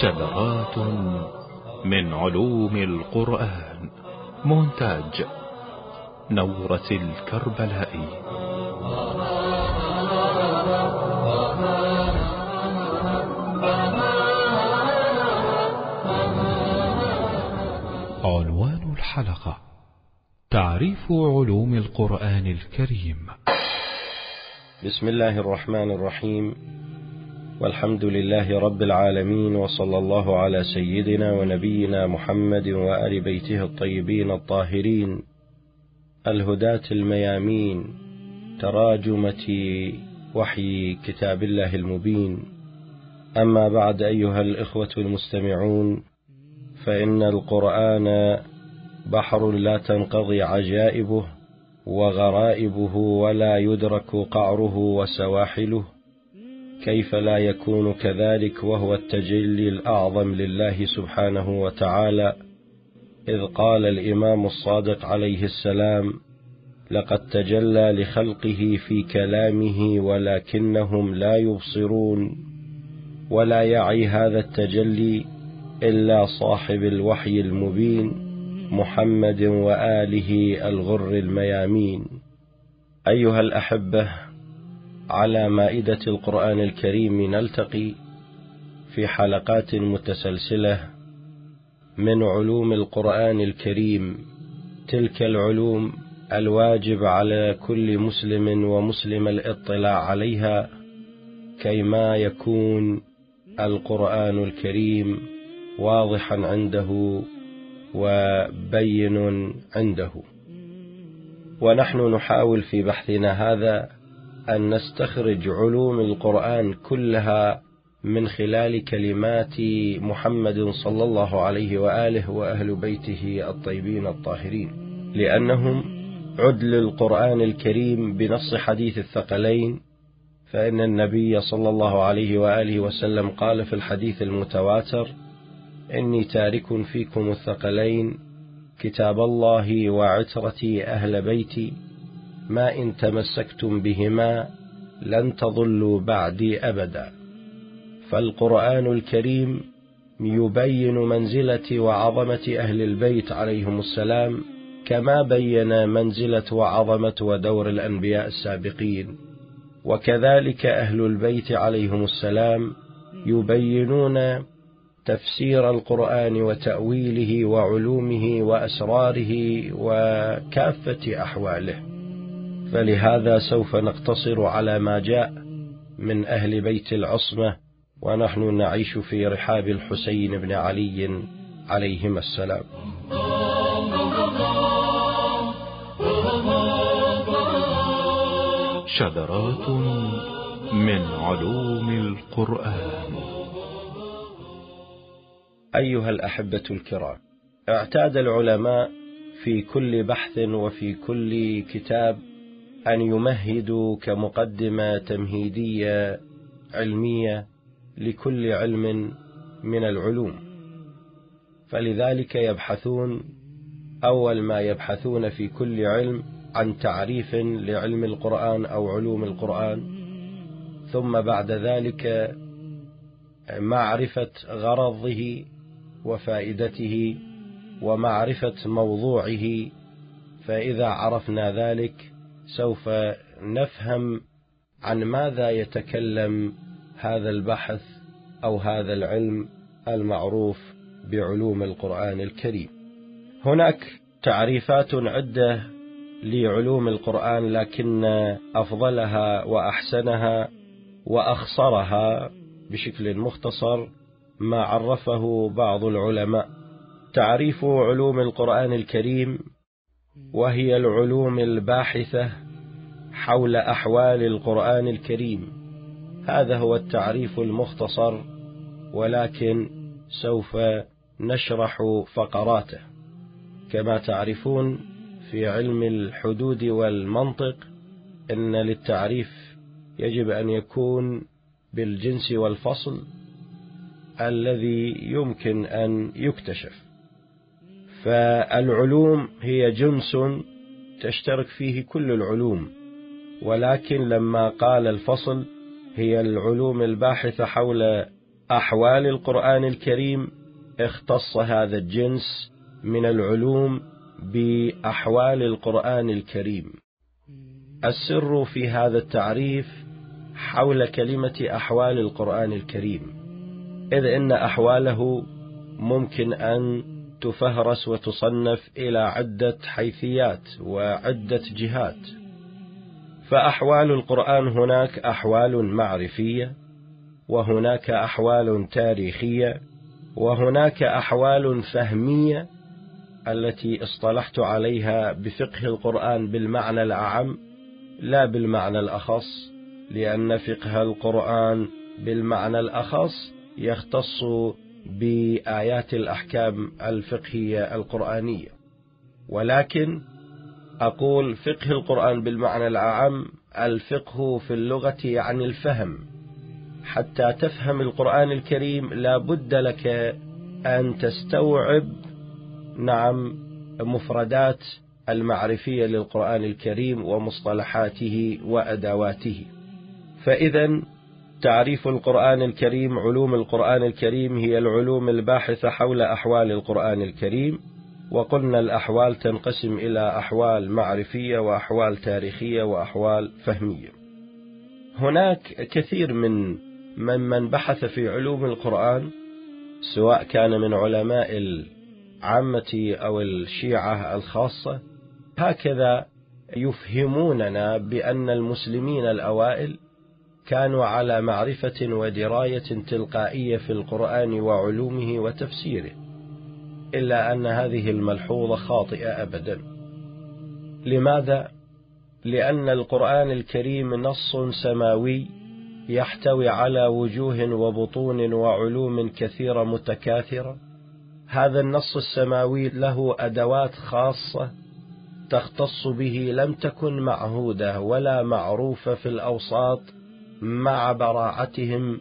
شذرات من علوم القرآن. مونتاج نورة الكربلائي عنوان الحلقة تعريف علوم القرآن الكريم. بسم الله الرحمن الرحيم. والحمد لله رب العالمين وصلى الله على سيدنا ونبينا محمد وآل بيته الطيبين الطاهرين. الهداة الميامين تراجمة وحي كتاب الله المبين. أما بعد أيها الإخوة المستمعون فإن القرآن بحر لا تنقضي عجائبه. وغرائبه ولا يدرك قعره وسواحله كيف لا يكون كذلك وهو التجلي الأعظم لله سبحانه وتعالى؟ إذ قال الإمام الصادق عليه السلام لقد تجلى لخلقه في كلامه ولكنهم لا يبصرون ولا يعي هذا التجلي إلا صاحب الوحي المبين محمد وآله الغر الميامين. أيها الأحبة على مائدة القرآن الكريم نلتقي في حلقات متسلسلة من علوم القرآن الكريم. تلك العلوم الواجب على كل مسلم ومسلم الاطلاع عليها كيما يكون القرآن الكريم واضحا عنده وبين عنده. ونحن نحاول في بحثنا هذا أن نستخرج علوم القرآن كلها من خلال كلمات محمد صلى الله عليه وآله وأهل بيته الطيبين الطاهرين لأنهم عدل القرآن الكريم بنص حديث الثقلين. فإن النبي صلى الله عليه وآله وسلم قال في الحديث المتواتر إني تارك فيكم الثقلين كتاب الله وعترتي أهل بيتي ما إن تمسكتم بهما لن تضلوا بعدي أبدا. فالقرآن الكريم يبين منزلة وعظمة أهل البيت عليهم السلام كما بين منزلة وعظمة ودور الأنبياء السابقين. وكذلك أهل البيت عليهم السلام يبينون تفسير القرآن وتأويله وعلومه وأسراره وكافة أحواله. فلهذا سوف نقتصر على ما جاء من أهل بيت العصمة ونحن نعيش في رحاب الحسين بن علي عليهما السلام. شذرات من علوم القرآن. أيها الأحبة الكرام اعتاد العلماء في كل بحث وفي كل كتاب أن يمهدوا كمقدمة تمهيدية علمية لكل علم من العلوم. فلذلك يبحثون أول ما يبحثون في كل علم عن تعريف لعلم القرآن أو علوم القرآن ثم بعد ذلك معرفة غرضه وفائدته ومعرفة موضوعه فإذا عرفنا ذلك سوف نفهم عن ماذا يتكلم هذا البحث أو هذا العلم المعروف بعلوم القرآن الكريم. هناك تعريفات عدة لعلوم القرآن لكن أفضلها وأحسنها وأخصرها بشكل مختصر ما عرفه بعض العلماء. تعريف علوم القرآن الكريم وهي العلوم الباحثة حول أحوال القرآن الكريم. هذا هو التعريف المختصر ولكن سوف نشرح فقراته. كما تعرفون في علم الحدود والمنطق إن للتعريف يجب أن يكون بالجنس والفصل الذي يمكن أن يكتشف. فالعلوم هي جنس تشترك فيه كل العلوم ولكن لما قال الفصل هي العلوم الباحثة حول أحوال القرآن الكريم اختص هذا الجنس من العلوم بأحوال القرآن الكريم. السر في هذا التعريف حول كلمة أحوال القرآن الكريم. إذ إن أحواله ممكن أن تفهرس وتصنف إلى عدة حيثيات وعدة جهات. فأحوال القرآن هناك أحوال معرفية وهناك أحوال تاريخية وهناك أحوال فهمية التي اصطلحت عليها بفقه القرآن بالمعنى الأعم لا بالمعنى الأخص لأن فقه القرآن بالمعنى الأخص يختص بآيات الأحكام الفقهية القرآنية. ولكن أقول فقه القرآن بالمعنى الأعم الفقه في اللغة يعني الفهم. حتى تفهم القرآن الكريم لا بد لك أن تستوعب نعم مفردات المعرفية للقرآن الكريم ومصطلحاته وأدواته. فإذا تعريف القرآن الكريم علوم القرآن الكريم هي العلوم الباحثة حول أحوال القرآن الكريم. وقلنا الأحوال تنقسم إلى أحوال معرفية وأحوال تاريخية وأحوال فهمية. هناك كثير من من من بحث في علوم القرآن سواء كان من علماء العامة أو الشيعة الخاصة هكذا يفهموننا بأن المسلمين الأوائل كانوا على معرفة ودراية تلقائية في القرآن وعلومه وتفسيره إلا أن هذه الملحوظة خاطئة أبدا لماذا؟ لأن القرآن الكريم نص سماوي يحتوي على وجوه وبطون وعلوم كثيرة متكاثرة هذا النص السماوي له أدوات خاصة تختص به لم تكن معهودة ولا معروفة في الأوساط مع براعتهم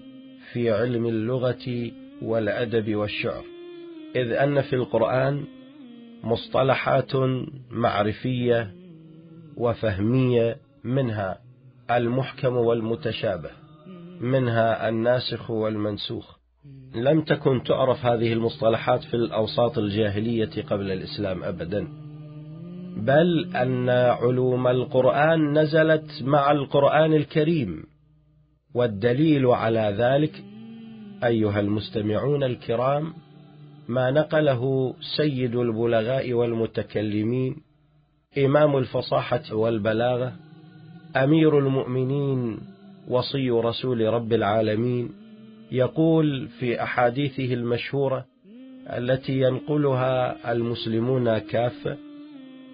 في علم اللغة والأدب والشعر. إذ أن في القرآن مصطلحات معرفية وفهمية منها المحكم والمتشابه منها الناسخ والمنسوخ. لم تكن تعرف هذه المصطلحات في الأوساط الجاهلية قبل الإسلام أبدا. بل أن علوم القرآن نزلت مع القرآن الكريم. والدليل على ذلك أيها المستمعون الكرام ما نقله سيد البلغاء والمتكلمين إمام الفصاحة والبلاغة أمير المؤمنين وصي رسول رب العالمين يقول في أحاديثه المشهورة التي ينقلها المسلمون كافة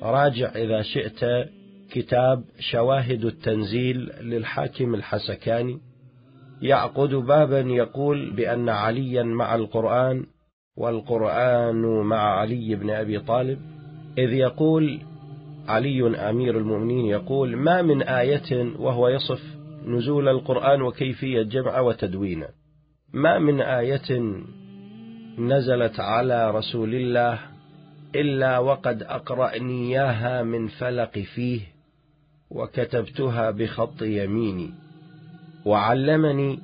راجع إذا شئت كتاب شواهد التنزيل للحاكم الحسكاني. يعقد بابا يقول بأن عليا مع القرآن والقرآن مع علي بن أبي طالب إذ يقول علي أمير المؤمنين يقول ما من آية وهو يصف نزول القرآن وكيفية جمع وتدوينه. ما من آية نزلت على رسول الله إلا وقد أقرأني من فلق فيه وكتبتها بخط يميني. وعلمني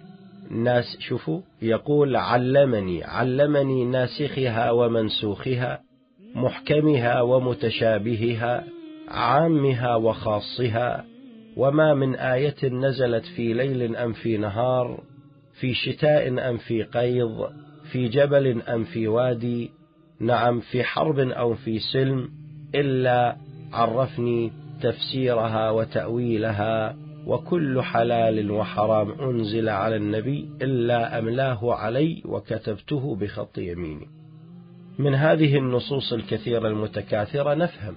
ناس شوفوا يقول علمني علمني ناسخها ومنسوخها محكمها ومتشابهها عامها وخاصها وما من آية نزلت في ليل أم في نهار في شتاء أم في قيض في جبل أم في وادي نعم في حرب أو في سلم إلا عرفني تفسيرها وتأويلها. وكل حلال وحرام أنزل على النبي إلا أملاه علي وكتبته بخط يميني. من هذه النصوص الكثيرة المتكاثرة نفهم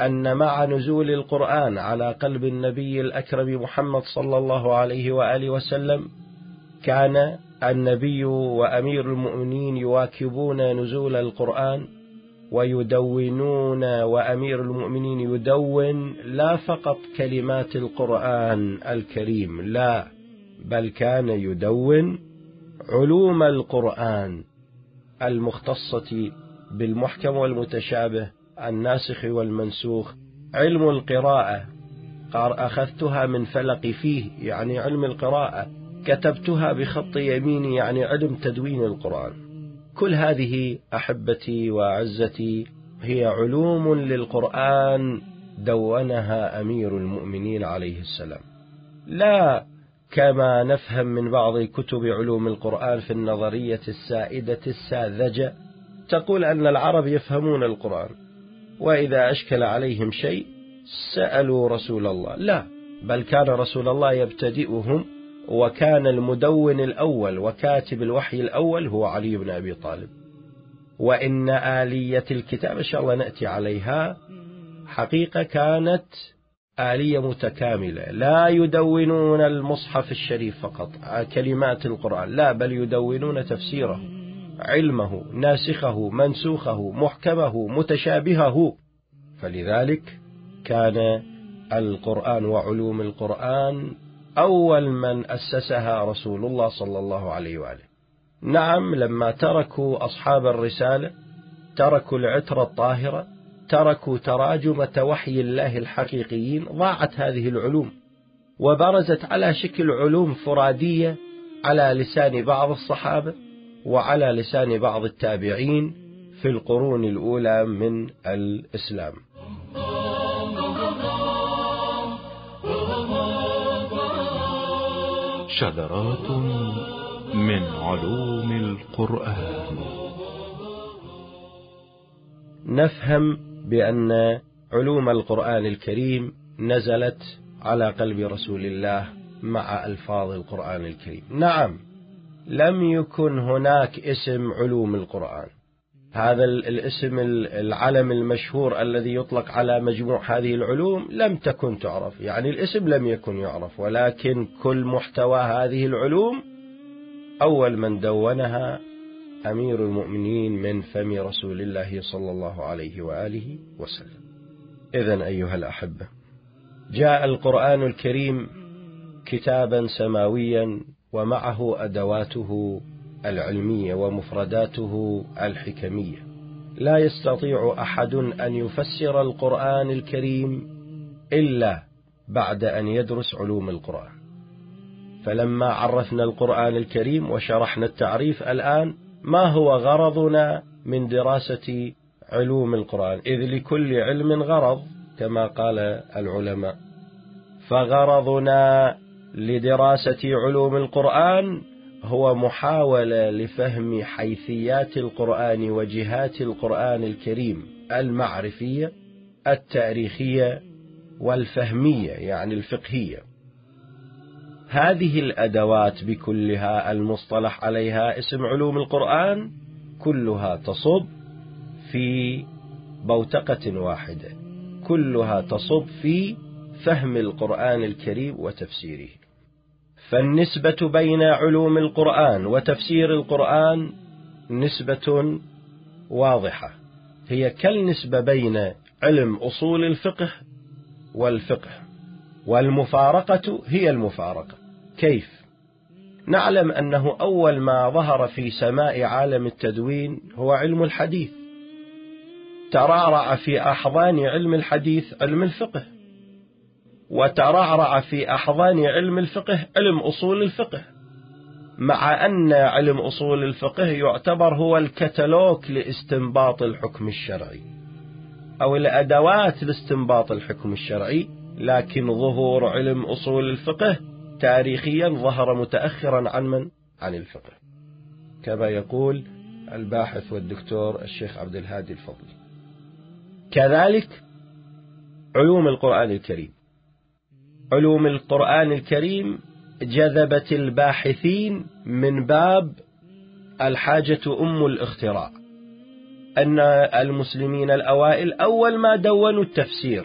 أن مع نزول القرآن على قلب النبي الأكرم محمد صلى الله عليه وآله وسلم كان النبي وأمير المؤمنين يواكبون نزول القرآن ويدونون وأمير المؤمنين يدون لا فقط كلمات القرآن الكريم لا بل كان يدون علوم القرآن المختصة بالمحكم والمتشابه الناسخ والمنسوخ علم القراءة. أخذتها من فلق فيه يعني علم القراءة. كتبتها بخط يميني يعني علم تدوين القرآن. كل هذه أحبتي وعزتي هي علوم للقرآن دونها أمير المؤمنين عليه السلام. لا كما نفهم من بعض كتب علوم القرآن في النظرية السائدة الساذجة تقول أن العرب يفهمون القرآن وإذا أشكل عليهم شيء سألوا رسول الله. لا بل كان رسول الله يبتدئهم وكان المدون الأول وكاتب الوحي الأول هو علي بن أبي طالب. وإن آلية الكتاب إن شاء الله نأتي عليها. حقيقة كانت آلية متكاملة. لا يدونون المصحف الشريف فقط كلمات القرآن. لا بل يدونون تفسيره علمه ناسخه منسوخه محكمه متشابهه. فلذلك كان القرآن وعلوم القرآن أول من أسسها رسول الله صلى الله عليه وآله. نعم لما تركوا أصحاب الرسالة تركوا العترة الطاهرة تركوا تراجمة وحي الله الحقيقيين ضاعت هذه العلوم وبرزت على شكل علوم فرادية على لسان بعض الصحابة وعلى لسان بعض التابعين في القرون الأولى من الإسلام. شذرات من علوم القرآن. نفهم بأن علوم القرآن الكريم نزلت على قلب رسول الله مع ألفاظ القرآن الكريم. نعم لم يكن هناك اسم علوم القرآن. هذا الاسم العلم المشهور الذي يطلق على مجموع هذه العلوم لم تكن تعرف. يعني الاسم لم يكن يعرف ولكن كل محتوى هذه العلوم أول من دونها أمير المؤمنين من فم رسول الله صلى الله عليه وآله وسلم. إذا أيها الأحبة جاء القرآن الكريم كتابا سماويا ومعه أدواته العلمية ومفرداته الحكمية. لا يستطيع أحد أن يفسر القرآن الكريم إلا بعد أن يدرس علوم القرآن. فلما عرفنا القرآن الكريم وشرحنا التعريف الآن ما هو غرضنا من دراسة علوم القرآن؟ إذ لكل علم غرض كما قال العلماء. فغرضنا لدراسة علوم القرآن هو محاولة لفهم حيثيات القرآن وجهات القرآن الكريم المعرفية التاريخية والفهمية يعني الفقهية. هذه الأدوات بكلها المصطلح عليها اسم علوم القرآن كلها تصب في بوتقة واحدة كلها تصب في فهم القرآن الكريم وتفسيره. فالنسبة بين علوم القرآن وتفسير القرآن نسبة واضحة. هي كالنسبة بين علم أصول الفقه والفقه والمفارقة هي المفارقة. كيف؟ نعلم أنه أول ما ظهر في سماء عالم التدوين هو علم الحديث. ترعرع في أحضان علم الحديث علم الفقه. وترعرع في أحضان علم الفقه علم أصول الفقه. مع أن علم أصول الفقه يعتبر هو الكتالوج لاستنباط الحكم الشرعي أو الأدوات لاستنباط الحكم الشرعي لكن ظهور علم أصول الفقه تاريخيا ظهر متأخرا عن من؟ عن الفقه. كما يقول الباحث والدكتور الشيخ عبد الهادي الفضلي كذلك علوم القرآن الكريم علوم القرآن الكريم جذبت الباحثين من باب الحاجة أم الاختراع. أن المسلمين الأوائل أول ما دونوا التفسير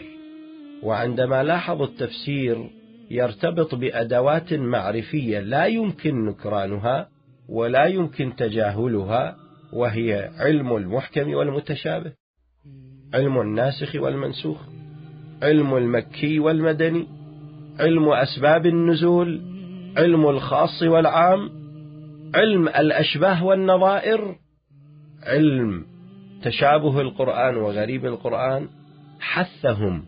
وعندما لاحظوا التفسير يرتبط بأدوات معرفية لا يمكن نكرانها ولا يمكن تجاهلها وهي علم المحكم والمتشابه علم الناسخ والمنسوخ علم المكي والمدني علم أسباب النزول علم الخاص والعام علم الأشباه والنظائر علم تشابه القرآن وغريب القرآن حثهم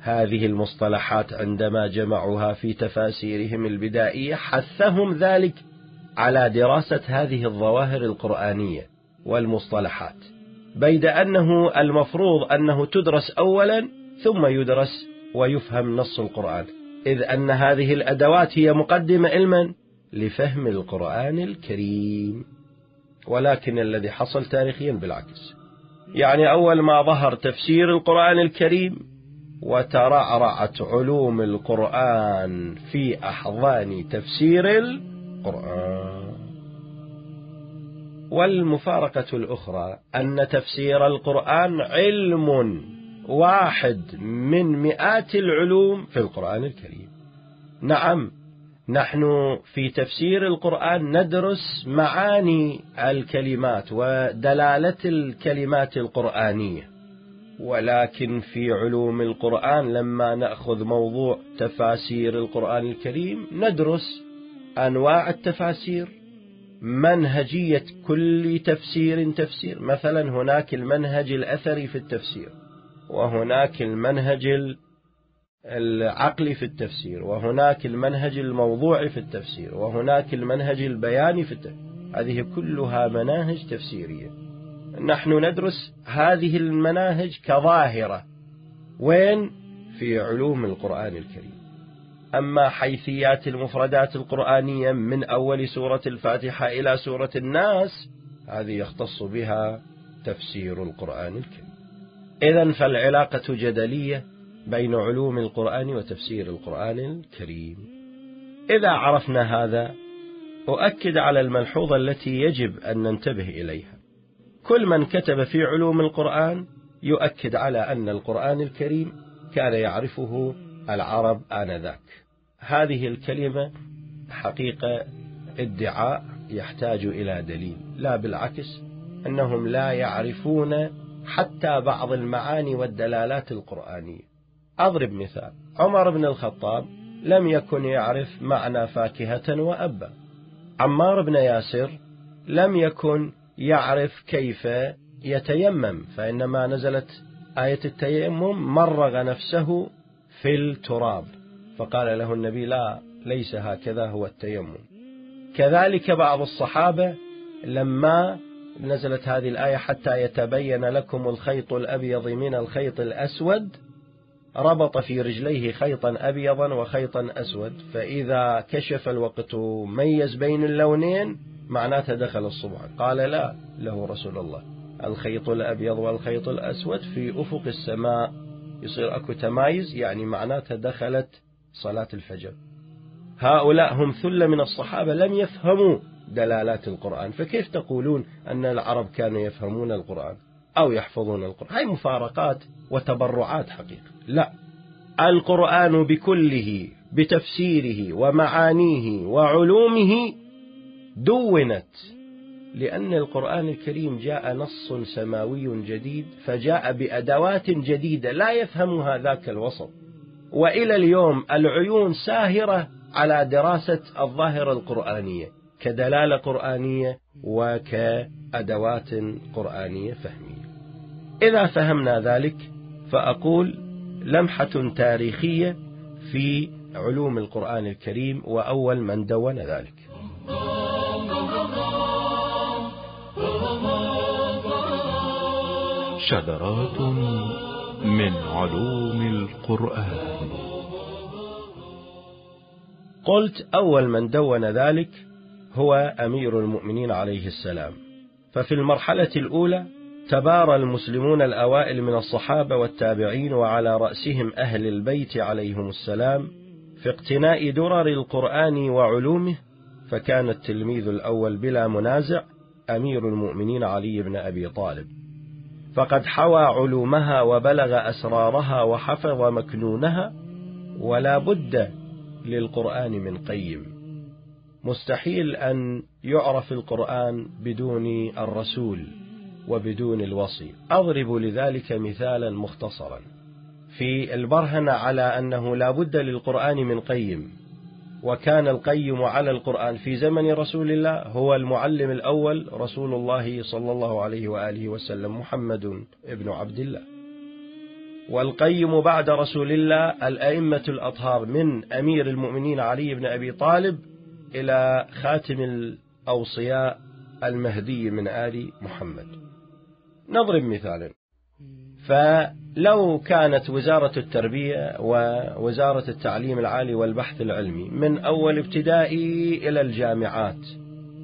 هذه المصطلحات عندما جمعوها في تفاسيرهم البدائية حثهم ذلك على دراسة هذه الظواهر القرآنية والمصطلحات. بيد أنه المفروض أنه تدرس أولا ثم يدرس ويفهم نص القرآن. إذ أن هذه الأدوات هي مقدمة علما لفهم القرآن الكريم. ولكن الذي حصل تاريخيا بالعكس. يعني أول ما ظهر تفسير القرآن الكريم وترعرعت علوم القرآن في أحضان تفسير القرآن. والمفارقة الأخرى أن تفسير القرآن علم واحد من مئات العلوم في القرآن الكريم. نعم نحن في تفسير القرآن ندرس معاني الكلمات ودلالة الكلمات القرآنية. ولكن في علوم القرآن لما نأخذ موضوع تفاسير القرآن الكريم ندرس أنواع التفاسير منهجية كل تفسير تفسير. مثلا هناك المنهج الأثري في التفسير. وهناك المنهج العقلي في التفسير وهناك المنهج الموضوعي في التفسير وهناك المنهج البياني في التفسير هذه كلها مناهج تفسيرية. نحن ندرس هذه المناهج كظاهرة. وين؟ في علوم القرآن الكريم. أما حيثيات المفردات القرآنية من أول سورة الفاتحة إلى سورة الناس هذه يختص بها تفسير القرآن الكريم. إذا فالعلاقة جدلية بين علوم القرآن وتفسير القرآن الكريم. إذا عرفنا هذا أؤكد على الملحوظة التي يجب أن ننتبه إليها. كل من كتب في علوم القرآن يؤكد على أن القرآن الكريم كان يعرفه العرب آنذاك. هذه الكلمة حقيقة ادعاء يحتاج إلى دليل لا بالعكس أنهم لا يعرفون حتى بعض المعاني والدلالات القرآنية. أضرب مثال. عمر بن الخطاب لم يكن يعرف معنى فاكهة وأبا. عمار بن ياسر لم يكن يعرف كيف يتيمم فإنما نزلت آية التيمم مرغ نفسه في التراب. فقال له النبي لا ليس هكذا هو التيمم. كذلك بعض الصحابة لما نزلت هذه الآية حتى يتبين لكم الخيط الأبيض من الخيط الأسود. ربط في رجليه خيطا أبيضا وخيطا أسود. فإذا كشف الوقت ميز بين اللونين معناته دخل الصبح. قال لا له رسول الله. الخيط الأبيض والخيط الأسود في أفق السماء. يصير أكو تمايز يعني معناته دخلت صلاة الفجر. هؤلاء هم ثلة من الصحابة لم يفهموا دلالات القرآن. فكيف تقولون أن العرب كانوا يفهمون القرآن أو يحفظون القرآن؟ هاي مفارقات وتبرعات حقيقة. لا. القرآن بكله بتفسيره ومعانيه وعلومه دونت لأن القرآن الكريم جاء نص سماوي جديد فجاء بأدوات جديدة لا يفهمها ذاك الوسط. وإلى اليوم العيون ساهرة على دراسة الظاهرة القرآنية. كدلالة قرآنية وكأدوات قرآنية فهمية. إذا فهمنا ذلك فأقول لمحة تاريخية في علوم القرآن الكريم وأول من دون ذلك. شذرات من علوم القرآن. قلت أول من دون ذلك هو أمير المؤمنين عليه السلام. ففي المرحلة الأولى تبارى المسلمون الأوائل من الصحابة والتابعين وعلى رأسهم أهل البيت عليهم السلام في اقتناء درر القرآن وعلومه فكان التلميذ الأول بلا منازع أمير المؤمنين علي بن أبي طالب. فقد حوى علومها وبلغ أسرارها وحفظ مكنونها ولا بد للقرآن من قيم. مستحيل أن يعرف القرآن بدون الرسول وبدون الوصي. أضرب لذلك مثالا مختصرا. في البرهنة على أنه لا بد للقرآن من قيم وكان القيم على القرآن في زمن رسول الله هو المعلم الأول رسول الله صلى الله عليه وآله وسلم محمد ابن عبد الله. والقيم بعد رسول الله الأئمة الأطهار من أمير المؤمنين علي بن أبي طالب إلى خاتم الأوصياء المهدي من آل محمد. نضرب مثالا فلو كانت وزارة التربية ووزارة التعليم العالي والبحث العلمي من أول ابتدائي إلى الجامعات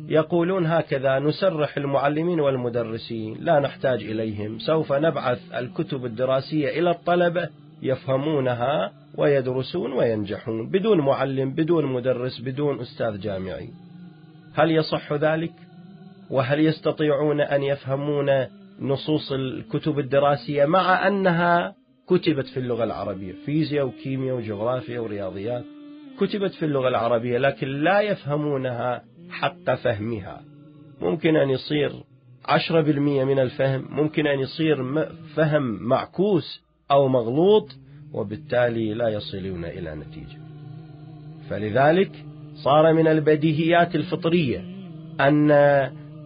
يقولون هكذا نسرح المعلمين والمدرسين لا نحتاج إليهم سوف نبعث الكتب الدراسية إلى الطلبة. يفهمونها ويدرسون وينجحون بدون معلم بدون مدرس بدون أستاذ جامعي. هل يصح ذلك؟ وهل يستطيعون أن يفهمون نصوص الكتب الدراسية مع أنها كتبت في اللغة العربية؟ فيزياء وكيمياء وجغرافيا ورياضيات كتبت في اللغة العربية لكن لا يفهمونها حق فهمها. ممكن أن يصير عشرة بالمئة من الفهم ممكن أن يصير فهم معكوس أو مغلوط وبالتالي لا يصلون إلى نتيجة. فلذلك صار من البديهيات الفطرية أن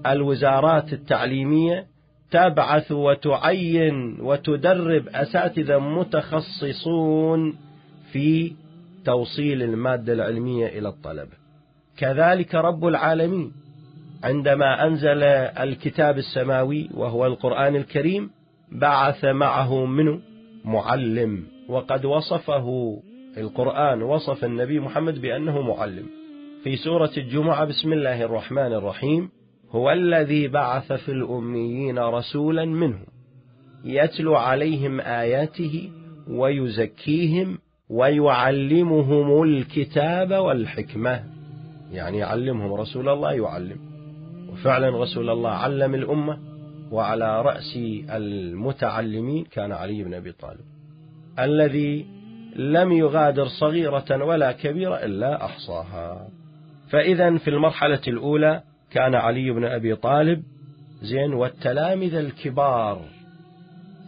الوزارات التعليمية تبعث وتعين وتدرب أساتذة متخصصون في توصيل المادة العلمية إلى الطلبة كذلك رب العالمين عندما أنزل الكتاب السماوي وهو القرآن الكريم بعث معه منه معلم. وقد وصفه القرآن وصف النبي محمد بأنه معلم. في سورة الجمعة بسم الله الرحمن الرحيم هو الذي بعث في الأميين رسولا منهم يتلو عليهم آياته ويزكيهم ويعلمهم الكتاب والحكمة. يعني يعلمهم رسول الله يعلم. وفعلا رسول الله علم الأمة. وعلى رأس المتعلمين كان علي بن أبي طالب الذي لم يغادر صغيرة ولا كبيرة إلا أحصاها. فإذا في المرحلة الأولى كان علي بن أبي طالب زين والتلامذة الكبار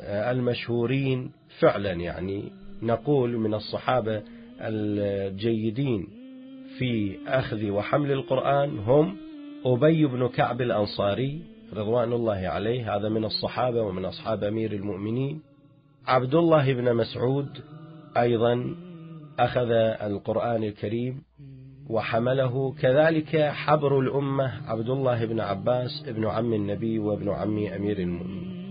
آه، المشهورين فعلا يعني نقول من الصحابة الجيدين في أخذ وحمل القرآن هم أبي بن كعب الأنصاري رضوان الله عليه هذا من الصحابة ومن أصحاب أمير المؤمنين. عبد الله بن مسعود أيضا أخذ القرآن الكريم وحمله. كذلك حبر الأمة عبد الله بن عباس ابن عم النبي وابن عم أمير المؤمنين.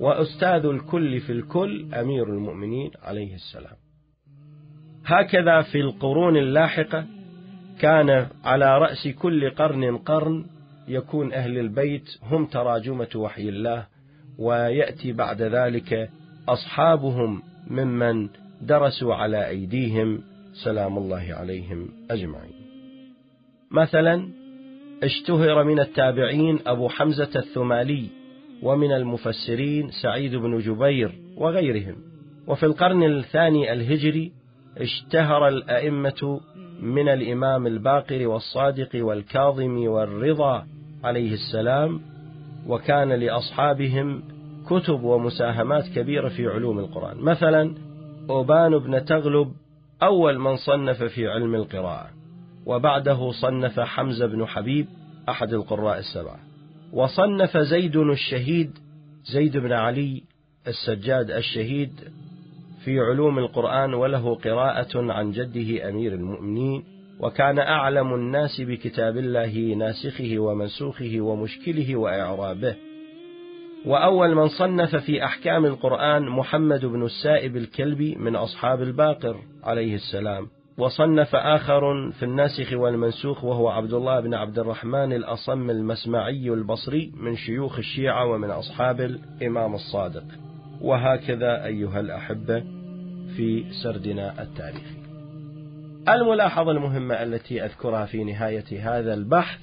وأستاذ الكل في الكل أمير المؤمنين عليه السلام. هكذا في القرون اللاحقة كان على رأس كل قرن قرن يكون أهل البيت هم تراجمة وحي الله ويأتي بعد ذلك أصحابهم ممن درسوا على أيديهم سلام الله عليهم أجمعين. مثلا اشتهر من التابعين أبو حمزة الثمالي ومن المفسرين سعيد بن جبير وغيرهم. وفي القرن الثاني الهجري اشتهر الأئمة من الإمام الباقر والصادق والكاظم والرضا عليه السلام وكان لأصحابهم كتب ومساهمات كبيرة في علوم القرآن. مثلا أوبان بن تغلب أول من صنف في علم القراءة وبعده صنف حمزة بن حبيب أحد القراء السبعة. وصنف زيد الشهيد زيد بن علي السجاد الشهيد في علوم القرآن وله قراءة عن جده أمير المؤمنين. وكان أعلم الناس بكتاب الله ناسخه ومنسوخه ومشكله وإعرابه. وأول من صنف في أحكام القرآن محمد بن السائب الكلبي من أصحاب الباقر عليه السلام. وصنف آخر في الناسخ والمنسوخ وهو عبد الله بن عبد الرحمن الأصم المسمعي البصري من شيوخ الشيعة ومن أصحاب الإمام الصادق. وهكذا أيها الأحبة في سردنا التاريخي. الملاحظة المهمة التي أذكرها في نهاية هذا البحث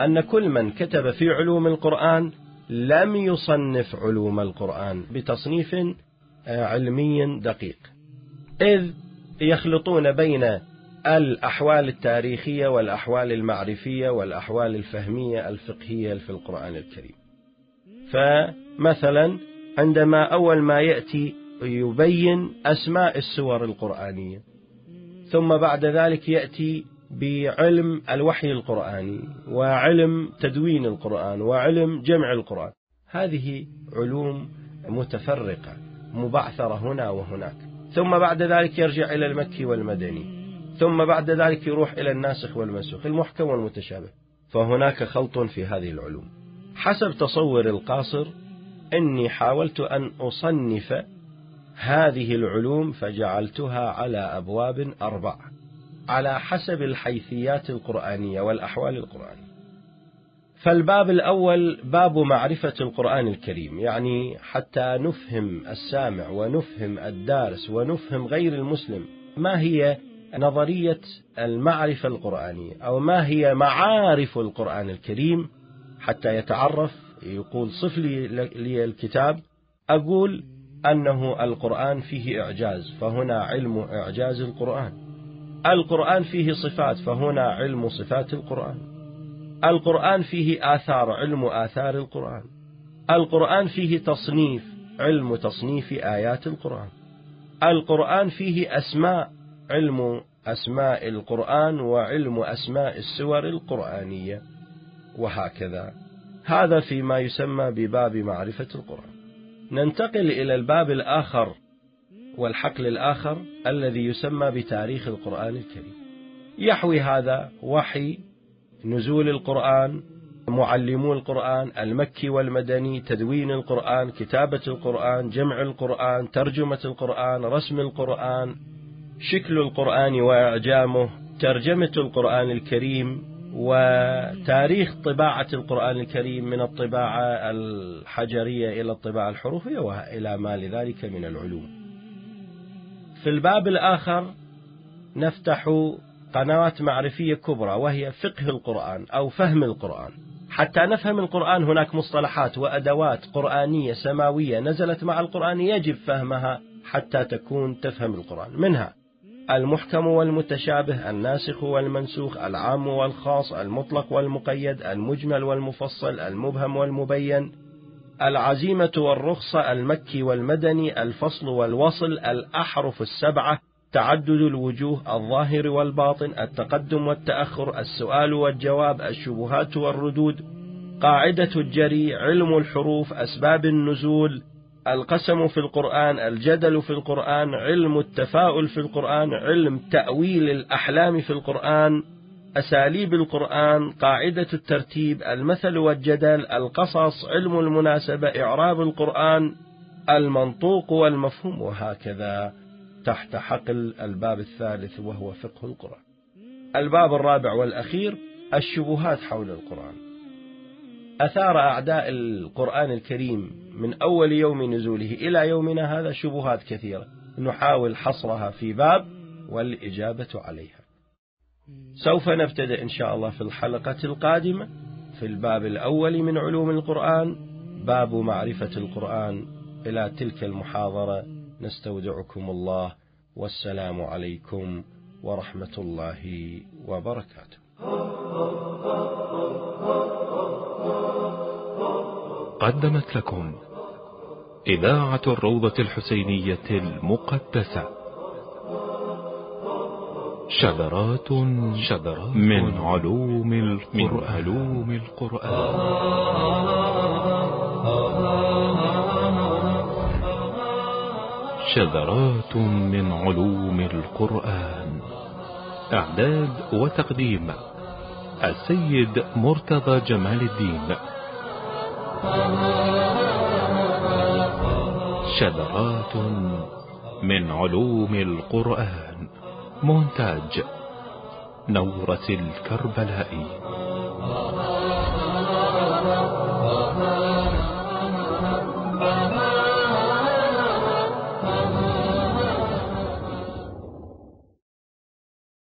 أن كل من كتب في علوم القرآن لم يصنف علوم القرآن بتصنيف آه، علمي دقيق. إذ يخلطون بين الأحوال التاريخية والأحوال المعرفية والأحوال الفهمية الفقهية في القرآن الكريم. فمثلا عندما أول ما يأتي يبين أسماء السور القرآنية ثم بعد ذلك يأتي بعلم الوحي القرآني وعلم تدوين القرآن وعلم جمع القرآن. هذه علوم متفرقة مبعثرة هنا وهناك. ثم بعد ذلك يرجع إلى المكي والمدني. ثم بعد ذلك يروح إلى الناسخ والمنسوخ المحكم والمتشابه. فهناك خلط في هذه العلوم. حسب تصور القاصر إني حاولت أن أصنف هذه العلوم فجعلتها على أبواب أربعة على حسب الحيثيات القرآنية والأحوال القرآنية. فالباب الأول باب معرفة القرآن الكريم يعني حتى نفهم السامع ونفهم الدارس ونفهم غير المسلم ما هي نظرية المعرفة القرآنية أو ما هي معارف القرآن الكريم. حتى يتعرف يقول صف لي الكتاب. أقول أنه القرآن فيه إعجاز فهنا علم إعجاز القرآن. القرآن فيه صفات فهنا علم صفات القرآن. القرآن فيه آثار علم آثار القرآن. القرآن فيه تصنيف علم تصنيف آيات القرآن. القرآن فيه أسماء علم أسماء القرآن وعلم أسماء السور القرآنية وهكذا. هذا فيما يسمى بباب معرفة القرآن. ننتقل إلى الباب الآخر والحقل الآخر الذي يسمى بتاريخ القرآن الكريم. يحوي هذا وحي نزول القرآن معلمو القرآن المكي والمدني تدوين القرآن كتابة القرآن جمع القرآن ترجمة القرآن رسم القرآن شكل القرآن وإعجامه ترجمة القرآن الكريم وتاريخ طباعة القرآن الكريم من الطباعة الحجرية إلى الطباعة الحروفية وإلى ما لذلك من العلوم. في الباب الآخر نفتح قنوات معرفية كبرى وهي فقه القرآن أو فهم القرآن. حتى نفهم القرآن هناك مصطلحات وأدوات قرآنية سماوية نزلت مع القرآن يجب فهمها حتى تكون تفهم القرآن. منها المحكم والمتشابه الناسخ والمنسوخ العام والخاص المطلق والمقيد المجمل والمفصل المبهم والمبين العزيمة والرخصة المكي والمدني الفصل والوصل الأحرف السبعة تعدد الوجوه الظاهر والباطن التقدم والتأخر السؤال والجواب الشبهات والردود قاعدة الجري علم الحروف أسباب النزول القسم في القرآن الجدل في القرآن علم التفاؤل في القرآن علم تأويل الأحلام في القرآن أساليب القرآن قاعدة الترتيب المثل والجدل القصص علم المناسبة إعراب القرآن المنطوق والمفهوم وهكذا تحت حقل الباب الثالث وهو فقه القرآن. الباب الرابع والأخير الشبهات حول القرآن. أثار أعداء القرآن الكريم من أول يوم نزوله إلى يومنا هذا شبهات كثيرة. نحاول حصرها في باب والإجابة عليها. سوف نبتدئ إن شاء الله في الحلقة القادمة في الباب الأول من علوم القرآن باب معرفة القرآن. إلى تلك المحاضرة نستودعكم الله. والسلام عليكم ورحمة الله وبركاته. قدمت لكم إذاعة الروضة الحسينية المقدسة. شذرات شذرات من علوم القرآن, من علوم القرآن. شذرات من علوم القرآن. إعداد وتقديم السيد مرتضى جمال الدين. شذرات من علوم القرآن مونتاج نورة الكربلائي.